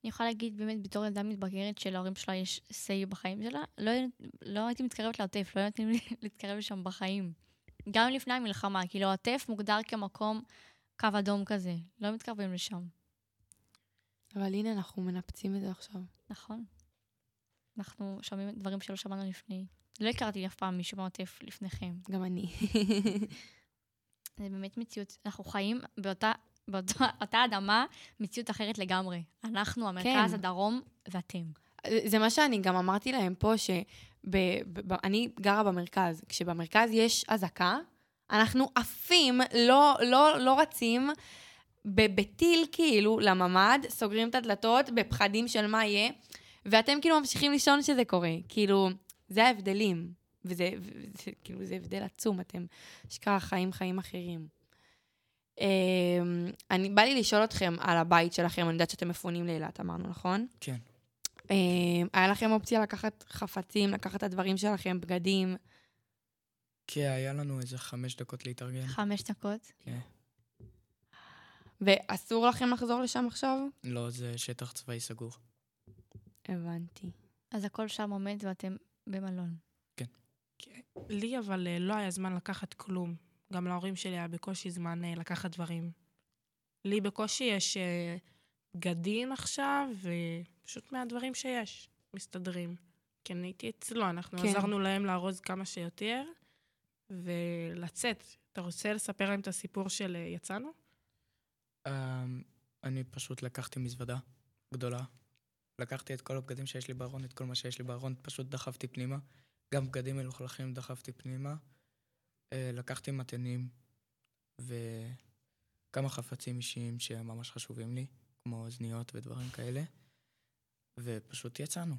Speaker 4: אני יכולה להגיד באמת בתור ילדה מתבגרת שלהורים שלה יש say בחיים שלה, לא, לא הייתי מתקרבת לעוטף, לא נותנים לי להתקרב לשם בחיים. גם לפני המלחמה, כאילו העוטף מוגדר כמקום קו אדום כזה, לא מתקרבים לשם,
Speaker 2: אבל הנה, אנחנו מנפצים את זה עכשיו.
Speaker 4: נכון? אנחנו שומעים דברים שלא שמענו לפני. לא הכרתי אף פעם מישהו מהעוטף לפניכם.
Speaker 2: גם אני.
Speaker 4: זה באמת מציאות, אנחנו חיים באותה, באותה אותה אדמה, מציאות אחרת לגמרי. אנחנו, המרכז,
Speaker 2: כן.
Speaker 4: הדרום, ואתם.
Speaker 2: זה מה שאני גם אמרתי להם פה, שאני גרה במרכז. כשבמרכז יש אזעקה, אנחנו עפים, לא, לא, לא רצים, בטיל כאילו לממ"ד, סוגרים את הדלתות בפחדים של מה יהיה, ואתם כאילו ממשיכים לישון שזה קורה. כאילו, זה ההבדלים. וזה, וזה כאילו, זה הבדל עצום, אתם אשכרה חיים חיים אחרים. אמ, אני, בא לי לשאול אתכם על הבית שלכם, אני יודעת שאתם מפונים לאילת, אמרנו, נכון?
Speaker 6: כן.
Speaker 2: אמ, היה לכם אופציה לקחת חפצים, לקחת את הדברים שלכם, בגדים?
Speaker 6: כי היה לנו איזה חמש דקות להתארגן.
Speaker 4: חמש דקות.
Speaker 6: כן.
Speaker 2: ואסור לכם לחזור לשם עכשיו?
Speaker 6: לא, זה שטח צבאי סגור.
Speaker 2: הבנתי.
Speaker 4: אז הכל שם עומד ואתם במלון.
Speaker 3: לי אבל אה, לא היה זמן לקחת כלום. גם להורים שלי היה בקושי זמן אה, לקחת דברים. לי בקושי יש אה, בגדים עכשיו, ופשוט מהדברים שיש, מסתדרים. כי אני הייתי אצלו, אנחנו
Speaker 2: כן.
Speaker 3: עזרנו להם לארוז כמה שיותר, ולצאת. אתה רוצה לספר להם את הסיפור של יצאנו?
Speaker 6: אמ, אני פשוט לקחתי מזוודה גדולה. לקחתי את כל הבגדים שיש לי בארון, את כל מה שיש לי בארון, פשוט דחפתי פנימה. גם בגדים מלוכלכים דחפתי פנימה. אה, לקחתי מתנים וכמה חפצים אישיים שממש חשובים לי, כמו אוזניות ודברים כאלה, ופשוט יצאנו.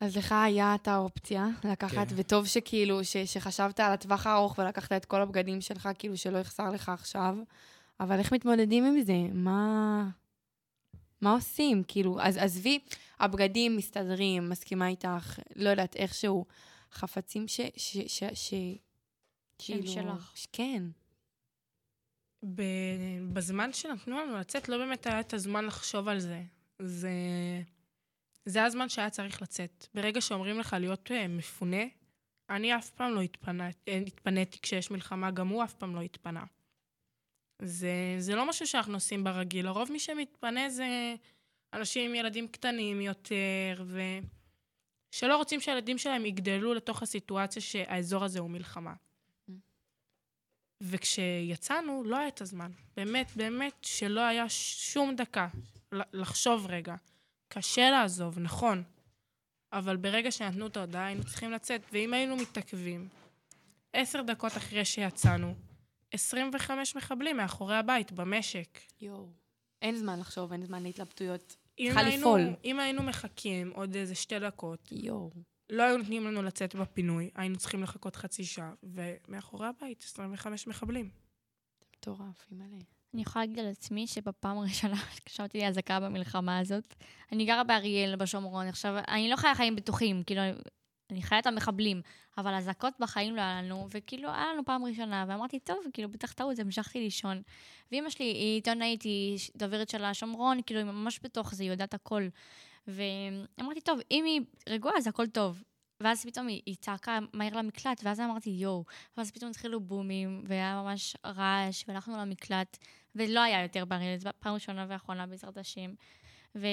Speaker 2: אז לך היה את האופציה לקחת,
Speaker 6: כן.
Speaker 2: וטוב שכאילו, ש, שחשבת על הטווח הארוך ולקחת את כל הבגדים שלך, כאילו שלא יחסר לך עכשיו, אבל איך מתמודדים עם זה? מה... מה עושים? כאילו, אז עזבי, הבגדים מסתדרים, מסכימה איתך, לא יודעת, איכשהו, חפצים ש... ש... ש... ש... כאילו,
Speaker 4: שלך.
Speaker 2: ש- כן.
Speaker 3: ב- בזמן שנתנו לנו לצאת, לא באמת היה את הזמן לחשוב על זה. זה, זה הזמן שהיה צריך לצאת. ברגע שאומרים לך להיות אה, מפונה, אני אף פעם לא התפנה, אה, התפניתי כשיש מלחמה, גם הוא אף פעם לא התפנה. זה, זה לא משהו שאנחנו עושים ברגיל. לרוב מי שמתפנה זה אנשים עם ילדים קטנים יותר, ושלא רוצים שהילדים שלהם יגדלו לתוך הסיטואציה שהאזור הזה הוא מלחמה. וכשיצאנו, לא היה את הזמן. באמת, באמת שלא היה שום דקה לחשוב רגע. קשה לעזוב, נכון. אבל ברגע שנתנו את ההודעה, היינו צריכים לצאת. ואם היינו מתעכבים, עשר דקות אחרי שיצאנו, 25 מחבלים מאחורי הבית, במשק.
Speaker 2: יואו. אין זמן לחשוב, אין זמן להתלבטויות.
Speaker 3: אם
Speaker 2: צריכה
Speaker 3: היינו-
Speaker 2: לפעול.
Speaker 3: אם היינו מחכים עוד איזה שתי דקות,
Speaker 2: יואו.
Speaker 3: לא היו נותנים לנו לצאת בפינוי, היינו צריכים לחכות חצי שעה, ומאחורי הבית, 25 מחבלים.
Speaker 2: מטורף, אימא'לה.
Speaker 4: אני יכולה להגיד על עצמי שבפעם הראשונה שקשרתי לי אזעקה במלחמה הזאת, אני גרה באריאל, בשומרון. עכשיו, אני לא חיה חיים בטוחים, כאילו, אני חיה את המחבלים, אבל אזעקות בחיים לא היה לנו, וכאילו, היה לנו פעם ראשונה, ואמרתי, טוב, כאילו, בטח טעות, המשכתי לישון. ואימא שלי היא עיתונאית, היא דוברת של השומרון, כאילו, היא ממש בתוך זה, היא יודעת הכל. ואמרתי, טוב, אם היא רגועה, אז הכל טוב. ואז פתאום היא, היא צעקה מהר למקלט, ואז אמרתי, יואו. ואז פתאום התחילו בומים, והיה ממש רעש, והלכנו למקלט, ולא היה יותר בריא, זו פעם ראשונה ואחרונה בעזרת השם. ו...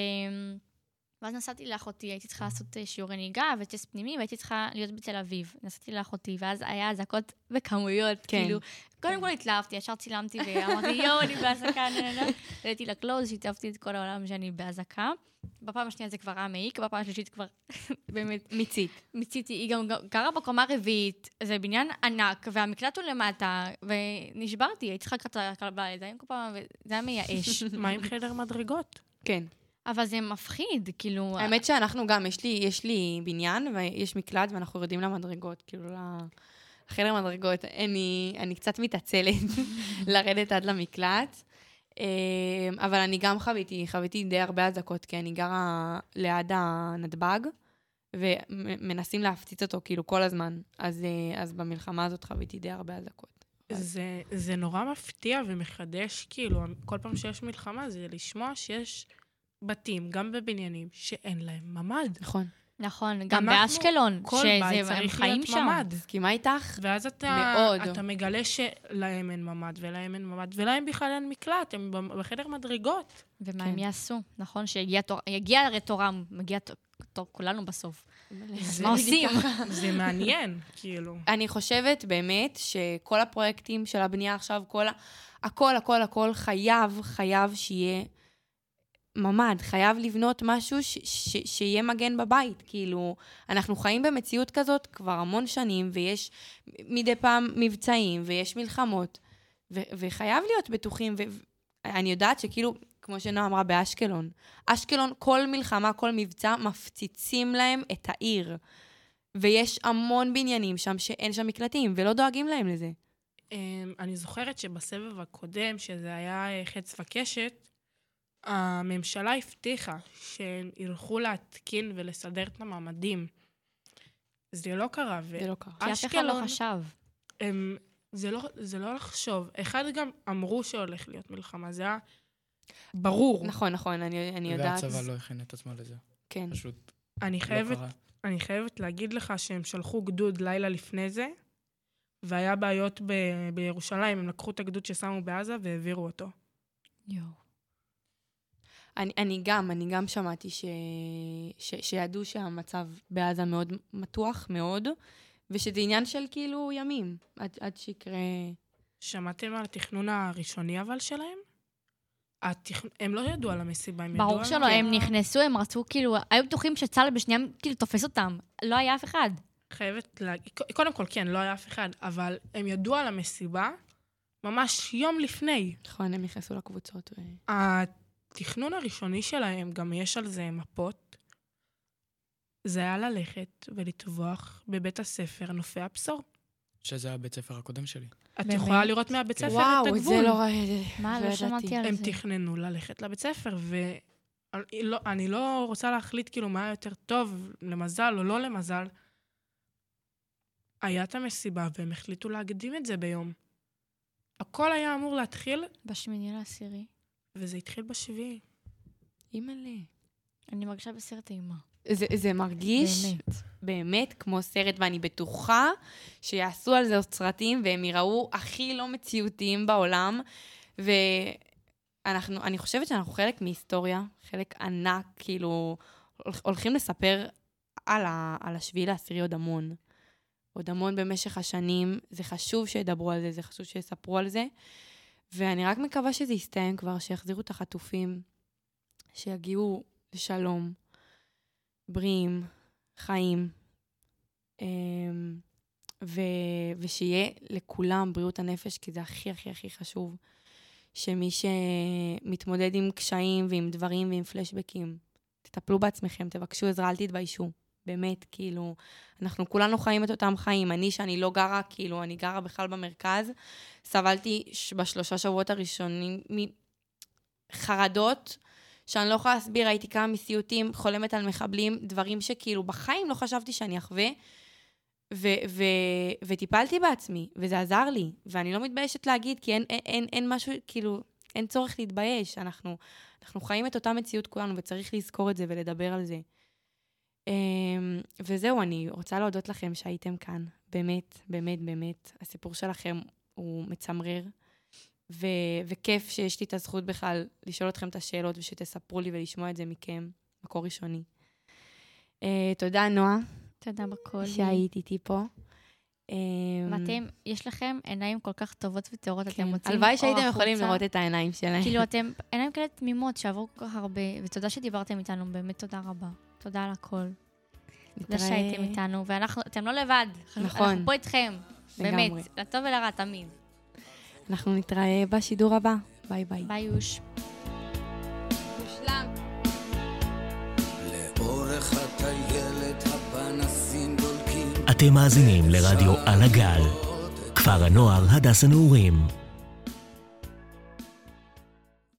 Speaker 4: ואז נסעתי לאחותי, הייתי צריכה לעשות אה, שיעורי נהיגה וטסט פנימי, והייתי צריכה להיות בתל אביב. נסעתי לאחותי, ואז היה אזעקות בכמויות,
Speaker 2: כן.
Speaker 4: כאילו, קודם כל התלהבתי, ישר צילמתי ואמרתי, יואו, אני באזעקה, נה נה נה. העליתי לקלוז, שיתפתי את כל העולם שאני באזעקה. בפעם השנייה זה כבר היה מעיק, בפעם השלישית כבר באמת
Speaker 2: מיצית.
Speaker 4: מיציתי. היא גם גרה בקומה רביעית, זה בניין ענק, והמקלט הוא למטה, ונשברתי, הייתי צריכה לקחת את הכלבה לידיים כל פעם, וזה היה מייאש.
Speaker 3: מה עם חדר מדרגות?
Speaker 2: כן.
Speaker 4: אבל זה מפחיד, כאילו...
Speaker 2: האמת שאנחנו גם, יש לי, יש לי בניין ויש מקלט ואנחנו יורדים למדרגות, כאילו לחדר מדרגות. אני, אני קצת מתעצלת לרדת עד למקלט. אה, אבל אני גם חוויתי, חוויתי די הרבה אזעקות, כי אני גרה ליד הנתב"ג, ומנסים להפציץ אותו כאילו כל הזמן. אז, אה, אז במלחמה הזאת חוויתי די הרבה אזעקות.
Speaker 3: זה, זה נורא מפתיע ומחדש, כאילו, כל פעם שיש מלחמה זה לשמוע שיש בתים, גם בבניינים, שאין להם ממ"ד.
Speaker 2: נכון.
Speaker 4: נכון, גם באשקלון,
Speaker 3: כל
Speaker 4: שזה,
Speaker 3: בית
Speaker 4: הם
Speaker 3: צריך
Speaker 4: חיים
Speaker 3: להיות
Speaker 4: שם.
Speaker 3: ממ"ד.
Speaker 2: מסכימה איתך?
Speaker 3: ואז אתה,
Speaker 2: מאוד.
Speaker 3: אתה מגלה שלהם אין ממ"ד, ולהם אין ממ"ד, ולהם בכלל אין מקלט, הם בחדר מדרגות.
Speaker 4: ומה
Speaker 2: כן.
Speaker 4: הם יעשו? נכון, שיגיע תור, הרי תורם, מגיע תור כולנו בסוף.
Speaker 3: זה-
Speaker 4: מה עושים?
Speaker 3: זה מעניין, כאילו.
Speaker 2: אני חושבת באמת שכל הפרויקטים של הבנייה עכשיו, כל ה... הכל, הכל, הכל חייב, חייב שיהיה ממ"ד, חייב לבנות משהו ש- ש- שיהיה מגן בבית. כאילו, אנחנו חיים במציאות כזאת כבר המון שנים, ויש מדי פעם מבצעים, ויש מלחמות, ו- וחייב להיות בטוחים. ואני יודעת שכאילו, כמו שנועה אמרה, באשקלון, אשקלון, כל מלחמה, כל מבצע, מפציצים להם את העיר. ויש המון בניינים שם שאין שם מקלטים, ולא דואגים להם לזה.
Speaker 3: אמ, אני זוכרת שבסבב הקודם, שזה היה אה, חץ וקשת, הממשלה הבטיחה שהם ילכו להתקין ולסדר את המעמדים. זה לא קרה,
Speaker 2: זה לא קרה.
Speaker 4: כי אף אחד לא חשב.
Speaker 3: הם, זה, לא, זה לא לחשוב. אחד גם אמרו שהולך להיות מלחמה, זה היה ברור.
Speaker 2: נכון, נכון, אני, אני יודעת.
Speaker 6: והצבא לא הכין את עצמו לזה.
Speaker 2: כן.
Speaker 6: פשוט
Speaker 3: אני
Speaker 6: לא
Speaker 3: חייבת,
Speaker 6: קרה.
Speaker 3: אני חייבת להגיד לך שהם שלחו גדוד לילה לפני זה, והיה בעיות ב- בירושלים, הם לקחו את הגדוד ששמו בעזה והעבירו אותו.
Speaker 4: יואו.
Speaker 2: אני, אני גם, אני גם שמעתי ש, ש, שידעו שהמצב בעזה מאוד מתוח, מאוד, ושזה עניין של כאילו ימים, עד, עד שיקרה...
Speaker 3: שמעתם על התכנון הראשוני אבל שלהם? התכ... הם לא ידעו על המסיבה, הם ידעו על...
Speaker 4: ברור שלא, הם נכנסו, הם רצו, כאילו, היו בטוחים שצה"ל בשנייה, כאילו, תופס אותם. לא היה אף אחד.
Speaker 3: חייבת להגיד, קודם כל, כן, לא היה אף אחד, אבל הם ידעו על המסיבה ממש יום לפני.
Speaker 2: נכון, הם נכנסו לקבוצות. ו...
Speaker 3: התכנון הראשוני שלהם, גם יש על זה מפות, זה היה ללכת ולטבוח בבית הספר נופי הבשור.
Speaker 6: שזה הבית ספר הקודם שלי.
Speaker 3: את
Speaker 4: באמת?
Speaker 3: יכולה לראות מהבית ספר
Speaker 2: וואו,
Speaker 3: את הגבול.
Speaker 2: זה לא ראיתי.
Speaker 4: מה, לא שמעתי על
Speaker 3: הם
Speaker 4: זה.
Speaker 3: תכננו ללכת לבית ספר, ואני לא, אני לא רוצה להחליט כאילו מה יותר טוב, למזל או לא למזל. היה את המסיבה, והם החליטו להקדים את זה ביום. הכל היה אמור להתחיל,
Speaker 4: בשמיני לעשירי.
Speaker 3: וזה התחיל בשביעי.
Speaker 2: אימא'לה.
Speaker 4: אני מרגישה בסרט אימה.
Speaker 2: זה, זה מרגיש
Speaker 4: באמת.
Speaker 2: באמת כמו סרט, ואני בטוחה שיעשו על זה עוד סרטים, והם יראו הכי לא מציאותיים בעולם. ואנחנו, אני חושבת שאנחנו חלק מהיסטוריה, חלק ענק, כאילו, הולכ- הולכים לספר על, ה, על השביעי לעשירי עוד המון. עוד המון במשך השנים. זה חשוב שידברו על זה, זה חשוב שיספרו על זה. ואני רק מקווה שזה יסתיים כבר, שיחזירו את החטופים, שיגיעו לשלום, בריאים, חיים, אמ, ו, ושיהיה לכולם בריאות הנפש, כי זה הכי הכי הכי חשוב. שמי שמתמודד עם קשיים ועם דברים ועם פלשבקים, תטפלו בעצמכם, תבקשו עזרה, אל תתביישו. באמת, כאילו, אנחנו כולנו חיים את אותם חיים. אני, שאני לא גרה, כאילו, אני גרה בכלל במרכז, סבלתי בשלושה שבועות הראשונים מחרדות, שאני לא יכולה להסביר, הייתי כמה מסיוטים, חולמת על מחבלים, דברים שכאילו בחיים לא חשבתי שאני אחווה, ו- ו- וטיפלתי בעצמי, וזה עזר לי, ואני לא מתביישת להגיד, כי אין, אין, אין, אין משהו, כאילו, אין צורך להתבייש, אנחנו, אנחנו חיים את אותה מציאות כולנו, וצריך לזכור את זה ולדבר על זה. אמ, וזהו, אני רוצה להודות לכם שהייתם כאן. באמת, באמת, באמת. הסיפור שלכם הוא מצמרר, ו- וכיף שיש לי את הזכות בכלל לשאול אתכם את השאלות ושתספרו לי ולשמוע את זה מכם, מקור ראשוני. Uh, תודה, נועה,
Speaker 4: תודה בכל.
Speaker 2: שהיית איתי פה. אמ,
Speaker 4: ואתם, יש לכם עיניים כל כך טובות וטהורות, אתם
Speaker 2: כן.
Speaker 4: מוצאים
Speaker 2: הלוואי שהייתם יכולים. לראות את העיניים שלהם.
Speaker 4: כאילו, אתם עיניים כאלה תמימות שעברו כל כך הרבה, ותודה שדיברתם איתנו, באמת תודה רבה. תודה על הכל. תודה
Speaker 2: נתראה-
Speaker 4: שהייתם איתנו, ואנחנו, אתם לא לבד.
Speaker 2: נכון.
Speaker 4: אנחנו פה איתכם.
Speaker 2: לגמרי.
Speaker 4: באמת, לטוב ולרע, תמיד.
Speaker 2: אנחנו נתראה בשידור הבא. ביי ביי.
Speaker 4: ביי יוש.
Speaker 7: לאורך הטיילת הפנסים דולקים
Speaker 1: אתם מאזינים לרדיו על הגל, כפר הנוער הדס הנעורים.